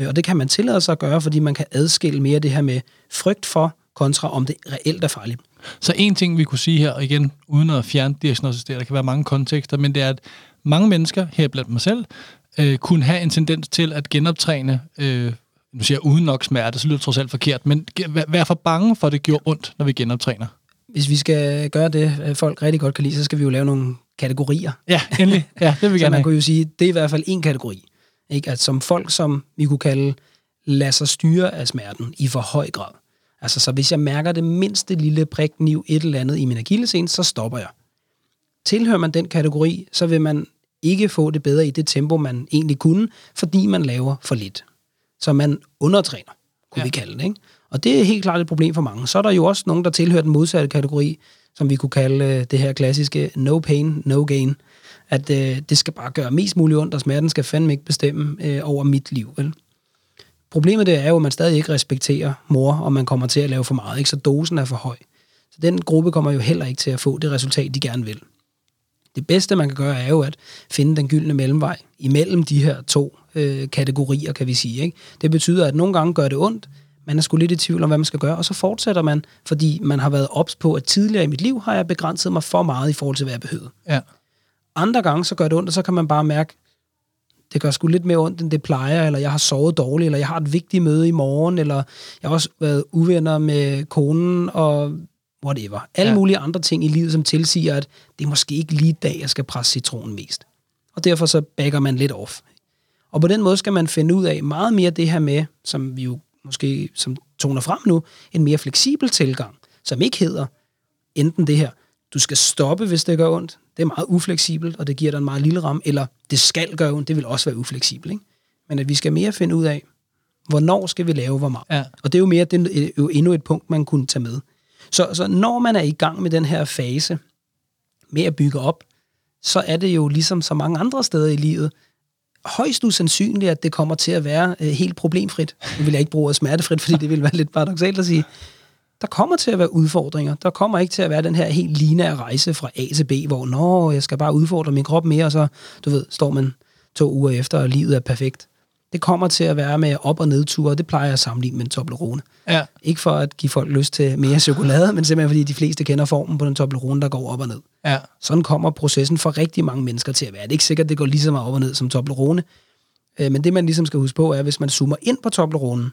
Øh, og det kan man tillade sig at gøre, fordi man kan adskille mere det her med frygt for, kontra om det reelt er farligt. Så en ting, vi kunne sige her, og igen, uden at fjerne diagnostisere, der kan være mange kontekster, men det er, at mange mennesker, her blandt mig selv, øh, kunne have en tendens til at genoptræne, øh, nu siger jeg uden nok smerte, så lyder det trods alt forkert, men være for bange for, at det gjorde ondt, når vi genoptræner. Hvis vi skal gøre det, øh, folk rigtig godt kan lide, så skal vi jo lave nogle kategorier. Ja, endelig. Ja, det vil vi Så gerne man kunne jo sige, det er i hvert fald en kategori. Ikke? At som folk, som vi kunne kalde, lader sig styre af smerten i for høj grad. Altså, så hvis jeg mærker det mindste lille prikkniv et eller andet i min akillescene, så stopper jeg. Tilhører man den kategori, så vil man ikke få det bedre i det tempo, man egentlig kunne, fordi man laver for lidt. Så man undertræner, kunne Ja. ja. vi kalde det. Ikke? Og det er helt klart et problem for mange. Så er der jo også nogen, der tilhører den modsatte kategori, som vi kunne kalde øh, det her klassiske no pain, no gain. At øh, det skal bare gøre mest muligt ondt, og smerten skal fandme ikke bestemme øh, over mit liv. Vel? Problemet det er jo, at man stadig ikke respekterer mor, og man kommer til at lave for meget, ikke? så dosen er for høj. Så den gruppe kommer jo heller ikke til at få det resultat, de gerne vil. Det bedste, man kan gøre, er jo at finde den gyldne mellemvej imellem de her to øh, kategorier, kan vi sige. Ikke? Det betyder, at nogle gange gør det ondt, man er sgu lidt i tvivl om, hvad man skal gøre, og så fortsætter man, fordi man har været ops på, at tidligere i mit liv har jeg begrænset mig for meget i forhold til, hvad jeg behøvede. Ja. Andre gange, så gør det ondt, og så kan man bare mærke, det gør sgu lidt mere ondt, end det plejer, eller jeg har sovet dårligt, eller jeg har et vigtigt møde i morgen, eller jeg har også været uvenner med konen, og whatever. Alle Ja. mulige andre ting i livet, som tilsiger, at det er måske ikke lige i dag, jeg skal presse citronen mest. Og derfor så backer man lidt off. Og på den måde skal man finde ud af meget mere det her med, som vi jo måske som toner frem nu, en mere fleksibel tilgang, som ikke hedder enten det her, du skal stoppe, hvis det gør ondt. Det er meget ufleksibelt, og det giver dig en meget lille ramme. Eller det skal gøre ondt, det vil også være ufleksibelt. Ikke? Men at vi skal mere finde ud af, hvornår skal vi lave hvor meget. Ja. Og det er jo mere det er jo endnu et punkt, man kunne tage med. Så, så når man er i gang med den her fase med at bygge op, så er det jo ligesom så mange andre steder i livet, højst usandsynligt, at det kommer til at være øh, helt problemfrit. Nu vil jeg ikke bruge ordet smertefrit, fordi det vil være lidt paradoxalt at sige. Der kommer til at være udfordringer. Der kommer ikke til at være den her helt lineære rejse fra A til B, hvor nå, jeg skal bare udfordre min krop mere, og så, du ved, står man to uger efter, og livet er perfekt. Det kommer til at være med op- og nedture, og det plejer jeg at sammenligne med en Toblerone. Ja. Ikke for at give folk lyst til mere chokolade, men simpelthen fordi de fleste kender formen på den Toblerone, der går op og ned. Ja. Sådan kommer processen for rigtig mange mennesker til at være. Det er ikke sikkert, at det går lige så meget op og ned som Toblerone. Øh, Men det, man ligesom skal huske på, er, at hvis man zoomer ind på Tobleronen,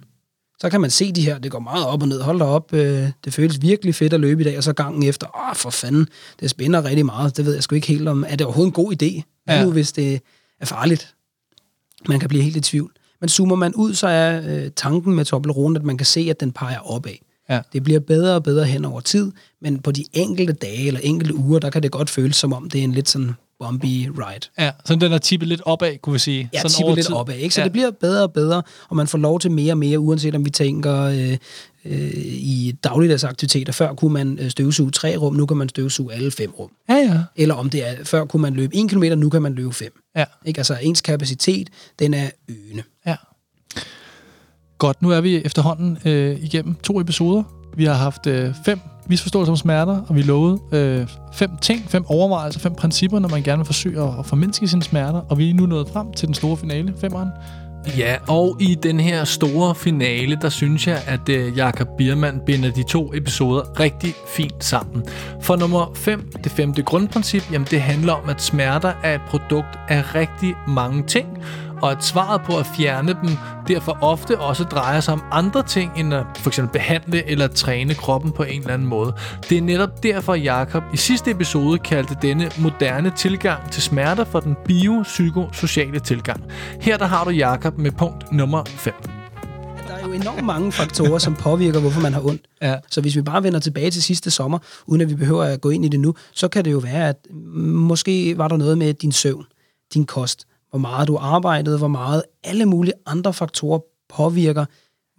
så kan man se de her, det går meget op og ned, hold da op, øh, det føles virkelig fedt at løbe i dag, og så gangen efter, åh for fanden, det spænder rigtig meget, det ved jeg sgu ikke helt om, er det overhovedet en god idé, ja. Nu hvis det er farligt? Man kan blive helt i tvivl. Men zoomer man ud, så er øh, tanken med Toblerone, at man kan se, at den peger opad. Ja. Det bliver bedre og bedre hen over tid, men på de enkelte dage eller enkelte uger, der kan det godt føles som om, det er en lidt sådan bumpy ride. Ja, så den er tippet lidt opad, kunne vi sige. Ja, sådan tippe over lidt tid. opad, ikke? Så ja. det bliver bedre og bedre, og man får lov til mere og mere, uanset om vi tænker øh, øh, i dagligdags aktiviteter. Før kunne man øh, støvsuge tre rum, nu kan man støvsuge alle fem rum. Ja, ja. Eller om det er, før kunne man løbe en kilometer, nu kan man løbe fem. Ja, Ikke? Altså ens kapacitet, den er øgende. ja. Godt, nu er vi efterhånden øh, igennem to episoder. Vi har haft øh, fem misforståelser om smerter, og vi lovede øh, fem ting, fem overvejelser, fem principper, når man gerne vil forsøge at, at formindske sine smerter. Og vi er nu nået frem til den store finale, femeren. Ja, og i den her store finale, der synes jeg, at øh, Jakob Biermann binder de to episoder rigtig fint sammen. For nummer 5, det femte grundprincip, jamen det handler om, at smerter er et produkt af rigtig mange ting, og at svaret på at fjerne dem derfor ofte også drejer sig om andre ting, end at for eksempel behandle eller træne kroppen på en eller anden måde. Det er netop derfor, Jakob i sidste episode kaldte denne moderne tilgang til smerter for den biopsykosociale tilgang. Her der har du Jakob med punkt nummer 5. Der er jo enormt mange faktorer, som påvirker, hvorfor man har ondt. Ja. Så hvis vi bare vender tilbage til sidste sommer, uden at vi behøver at gå ind i det nu, så kan det jo være, at måske var der noget med din søvn, din kost, hvor meget du arbejdede, hvor meget alle mulige andre faktorer påvirker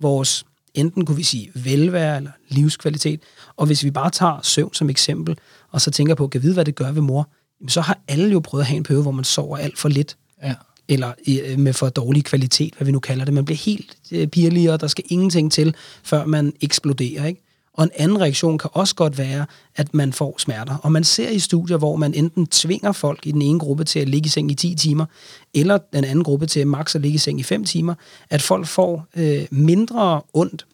vores, enten kunne vi sige velvære eller livskvalitet. Og hvis vi bare tager søvn som eksempel, og så tænker på, kan vide, hvad det gør ved mor, så har alle jo prøvet at have en periode, hvor man sover alt for lidt Ja. eller øh, med for dårlig kvalitet, hvad vi nu kalder det. Man bliver helt øh, pirlig, og der skal ingenting til, før man eksploderer. Ikke? Og en anden reaktion kan også godt være, at man får smerter. Og man ser i studier, hvor man enten tvinger folk i den ene gruppe til at ligge i seng i 10 timer, eller den anden gruppe til maks at ligge i seng i 5 timer, at folk får øh, mindre ondt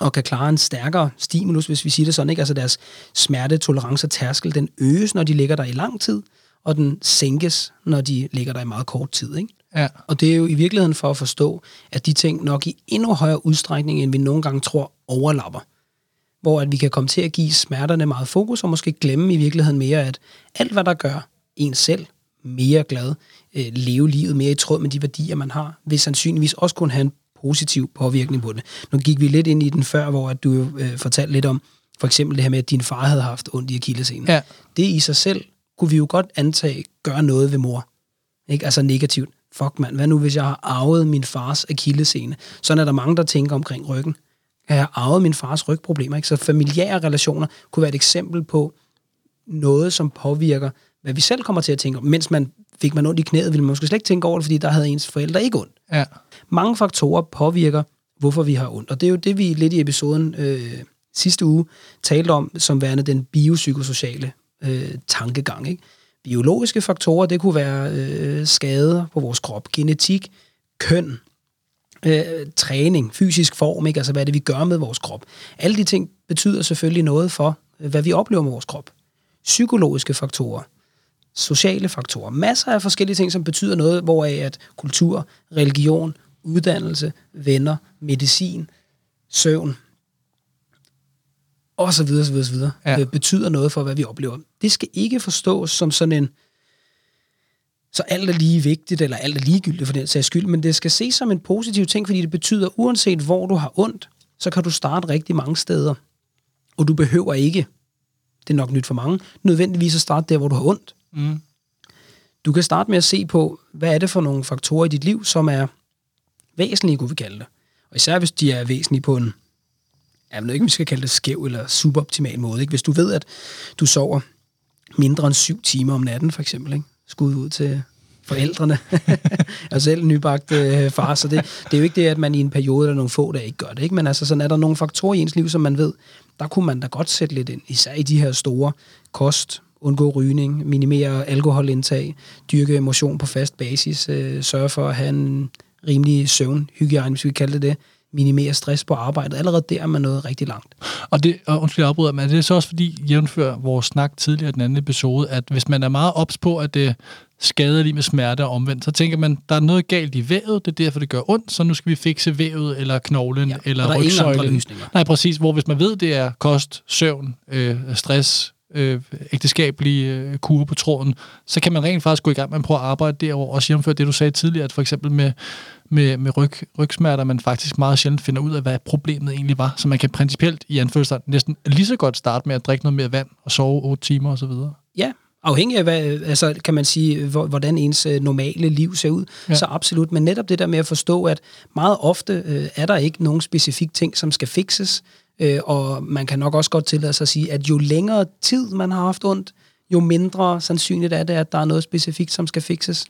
og kan klare en stærkere stimulus, hvis vi siger det sådan. Ikke? Altså deres smertetolerance og tærskel, den øges, når de ligger der i lang tid, og den sænkes, når de ligger der i meget kort tid. Ikke? Ja. Og det er jo i virkeligheden for at forstå, at de ting nok i endnu højere udstrækning, end vi nogle gange tror, overlapper. Hvor at vi kan komme til at give smerterne meget fokus, og måske glemme i virkeligheden mere, at alt, hvad der gør en selv mere glad, øh, leve livet mere i tråd med de værdier, man har, vil sandsynligvis også kunne have en positiv påvirkning på det. Nu gik vi lidt ind i den før, hvor at du jo, øh, fortalte lidt om, for eksempel det her med, at din far havde haft ondt i akillescenen. Ja. Det i sig selv kunne vi jo godt antage gør noget ved mor. Ikke? Altså negativt. Fuck mand, hvad nu hvis jeg har arvet min fars akillescene? Sådan er der mange, der tænker omkring ryggen. Jeg har arvet min fars rygproblemer. Ikke? Så familiære relationer kunne være et eksempel på noget, som påvirker, hvad vi selv kommer til at tænke om. Mens man fik man ondt i knæet, ville man måske slet ikke tænke over det, fordi der havde ens forældre ikke ondt. Ja. Mange faktorer påvirker, hvorfor vi har ondt. Og det er jo det, vi lidt i episoden øh, sidste uge talte om, som værende den biopsykosociale øh, tankegang. Ikke? Biologiske faktorer, det kunne være øh, skader på vores krop, genetik, køn, øh, træning, fysisk form, ikke? altså hvad er det, vi gør med vores krop. Alle de ting betyder selvfølgelig noget for, øh, hvad vi oplever med vores krop. Psykologiske faktorer, sociale faktorer, masser af forskellige ting, som betyder noget, hvoraf at kultur, religion, uddannelse, venner, medicin, søvn, og så videre, så videre, så videre, Ja. ja. betyder noget for, hvad vi oplever. Det skal ikke forstås som sådan en, så alt er lige vigtigt, eller alt er ligegyldigt for den sags skyld, men det skal ses som en positiv ting, fordi det betyder, uanset hvor du har ondt, så kan du starte rigtig mange steder. Og du behøver ikke, det er nok nyt for mange, nødvendigvis at starte der, hvor du har ondt. Mm. Du kan starte med at se på, hvad er det for nogle faktorer i dit liv, som er væsentlige, kunne vi kalde det. Og især hvis de er væsentlige på en, jeg ved ikke, om vi skal kalde det skæv eller suboptimal måde. Ikke? Hvis du ved, at du sover mindre end syv timer om natten, for eksempel, ikke? Skud ud til forældrene. jeg er selv nybagt øh, far, så det, det er jo ikke det, at man i en periode eller nogle få dage ikke gør det. Ikke? Men altså, sådan er der nogle faktorer i ens liv, som man ved, der kunne man da godt sætte lidt ind. Især i de her store kost, undgå rygning, minimere alkoholindtag, dyrke emotion på fast basis, øh, sørge for at have en rimelig søvnhygiejne, hvis vi kalder det det, minimere stress på arbejdet. Allerede der er man nået rigtig langt. Og det, og undskyld, jeg afbryder, men er det så også fordi, jævnfør vores snak tidligere i den anden episode, at hvis man er meget ops på, at det skader lige med smerte og omvendt, så tænker man, der er noget galt i vævet, det er derfor, det gør ondt, så nu skal vi fikse vævet, eller knoglen, Ja, eller er rygsøjlen. Nej, præcis, hvor hvis man ved, det er kost, søvn, øh, stress, øh, ægteskabelige øh, kur på tråden, så kan man rent faktisk gå i gang med at prøve at arbejde derover også jævnfør det, du sagde tidligere, at for eksempel med, med, med ryg, rygsmerter, man faktisk meget sjældent finder ud af, hvad problemet egentlig var. Så man kan principielt i anførselstegn næsten lige så godt starte med at drikke noget mere vand og sove 8 timer osv. Ja, afhængig af, hvad, altså, kan man sige, hvor- hvordan ens øh, normale liv ser ud, ja. så absolut. Men netop det der med at forstå, at meget ofte øh, er der ikke nogen specifik ting, som skal fikses, øh, og man kan nok også godt tillade sig at sige, at jo længere tid man har haft ondt, jo mindre sandsynligt er det, at der er noget specifikt, som skal fikses,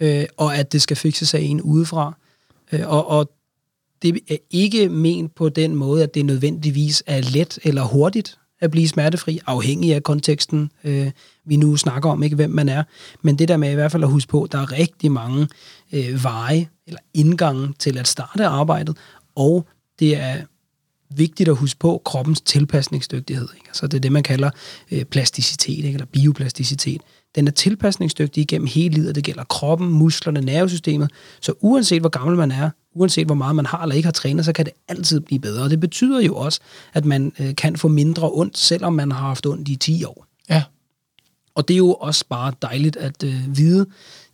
øh, og at det skal fikses af en udefra. Øh, og, og det er ikke ment på den måde, at det nødvendigvis er let eller hurtigt at blive smertefri, afhængig af konteksten, øh, vi nu snakker om, ikke hvem man er. Men det der med i hvert fald at huske på, der er rigtig mange øh, veje eller indgange til at starte arbejdet, og det er vigtigt at huske på kroppens tilpasningsdygtighed. Ikke? Altså det er det, man kalder øh, plasticitet, ikke? eller bioplasticitet. Den er tilpasningsdygtig igennem hele livet. Det gælder kroppen, musklerne, nervesystemet. Så uanset hvor gammel man er, uanset hvor meget man har eller ikke har trænet, så kan det altid blive bedre. Og det betyder jo også, at man øh, kan få mindre ondt, selvom man har haft ondt i 10 år. Ja, Og det er jo også bare dejligt at øh, vide.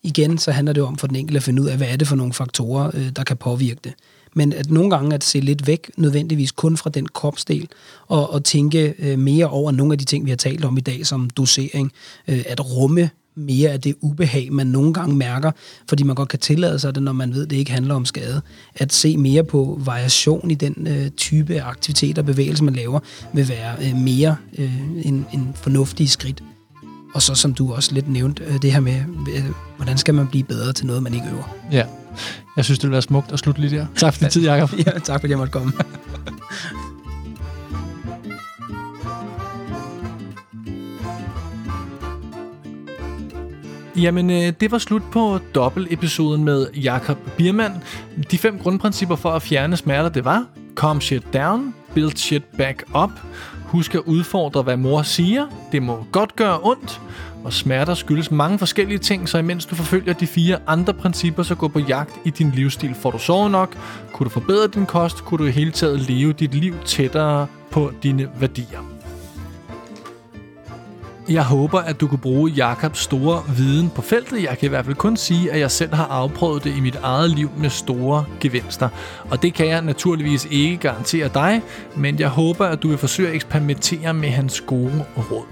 Igen, så handler det jo om for den enkelte at finde ud af, hvad er det for nogle faktorer, øh, der kan påvirke det. Men at nogle gange at se lidt væk, nødvendigvis kun fra den kropsdel, og, og tænke øh, mere over nogle af de ting, vi har talt om i dag, som dosering, øh, at rumme mere af det ubehag, man nogle gange mærker, fordi man godt kan tillade sig det, når man ved, at det ikke handler om skade. At se mere på variation i den øh, type af aktivitet og bevægelse, man laver, vil være øh, mere øh, en, en fornuftig skridt. Og så som du også lidt nævnte, øh, det her med, øh, hvordan skal man blive bedre til noget, man ikke øver. ja. Jeg synes, det ville være smukt at slutte lige der. Tak for din tid, Jacob. Ja, tak fordi jeg måtte komme. Jamen, øh, det var slut på dobbelt-episoden med Jakob Biermann. De fem grundprincipper for at fjerne smerter, det var Calm shit down, build shit back up, husk at udfordre, hvad mor siger, det må godt gøre ondt, og smerter skyldes mange forskellige ting, så imens du forfølger de fire andre principper, så gå på jagt i din livsstil. Får du sovet nok? Kunne du forbedre din kost? Kunne du i hele taget leve dit liv tættere på dine værdier? Jeg håber, at du kunne bruge Jakobs store viden på feltet. Jeg kan i hvert fald kun sige, at jeg selv har afprøvet det i mit eget liv med store gevinster. Og det kan jeg naturligvis ikke garantere dig, men jeg håber, at du vil forsøge at eksperimentere med hans gode råd.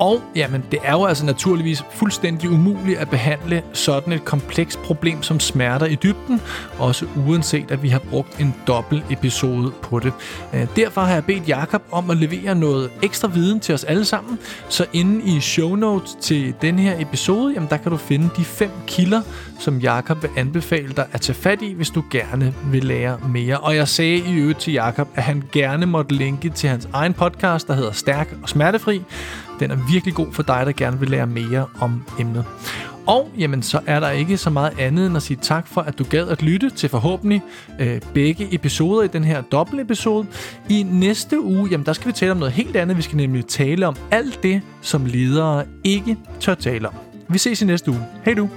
Og jamen, det er jo altså naturligvis fuldstændig umuligt at behandle sådan et komplekst problem som smerter i dybden, også uanset at vi har brugt en dobbelt episode på det. Øh, derfor har jeg bedt Jakob om at levere noget ekstra viden til os alle sammen, så inde i show notes til den her episode, jamen der kan du finde de fem kilder, som Jakob vil anbefale dig at tage fat i, hvis du gerne vil lære mere. Og jeg sagde i øvrigt til Jakob, at han gerne måtte linke til hans egen podcast, der hedder Stærk og Smertefri. Den er virkelig god for dig, der gerne vil lære mere om emnet. Og jamen, så er der ikke så meget andet end at sige tak for, at du gad at lytte til forhåbentlig øh, begge episoder i den her dobbeltepisode. I næste uge, jamen, der skal vi tale om noget helt andet. Vi skal nemlig tale om alt det, som ledere ikke tør tale om. Vi ses i næste uge. Hej du!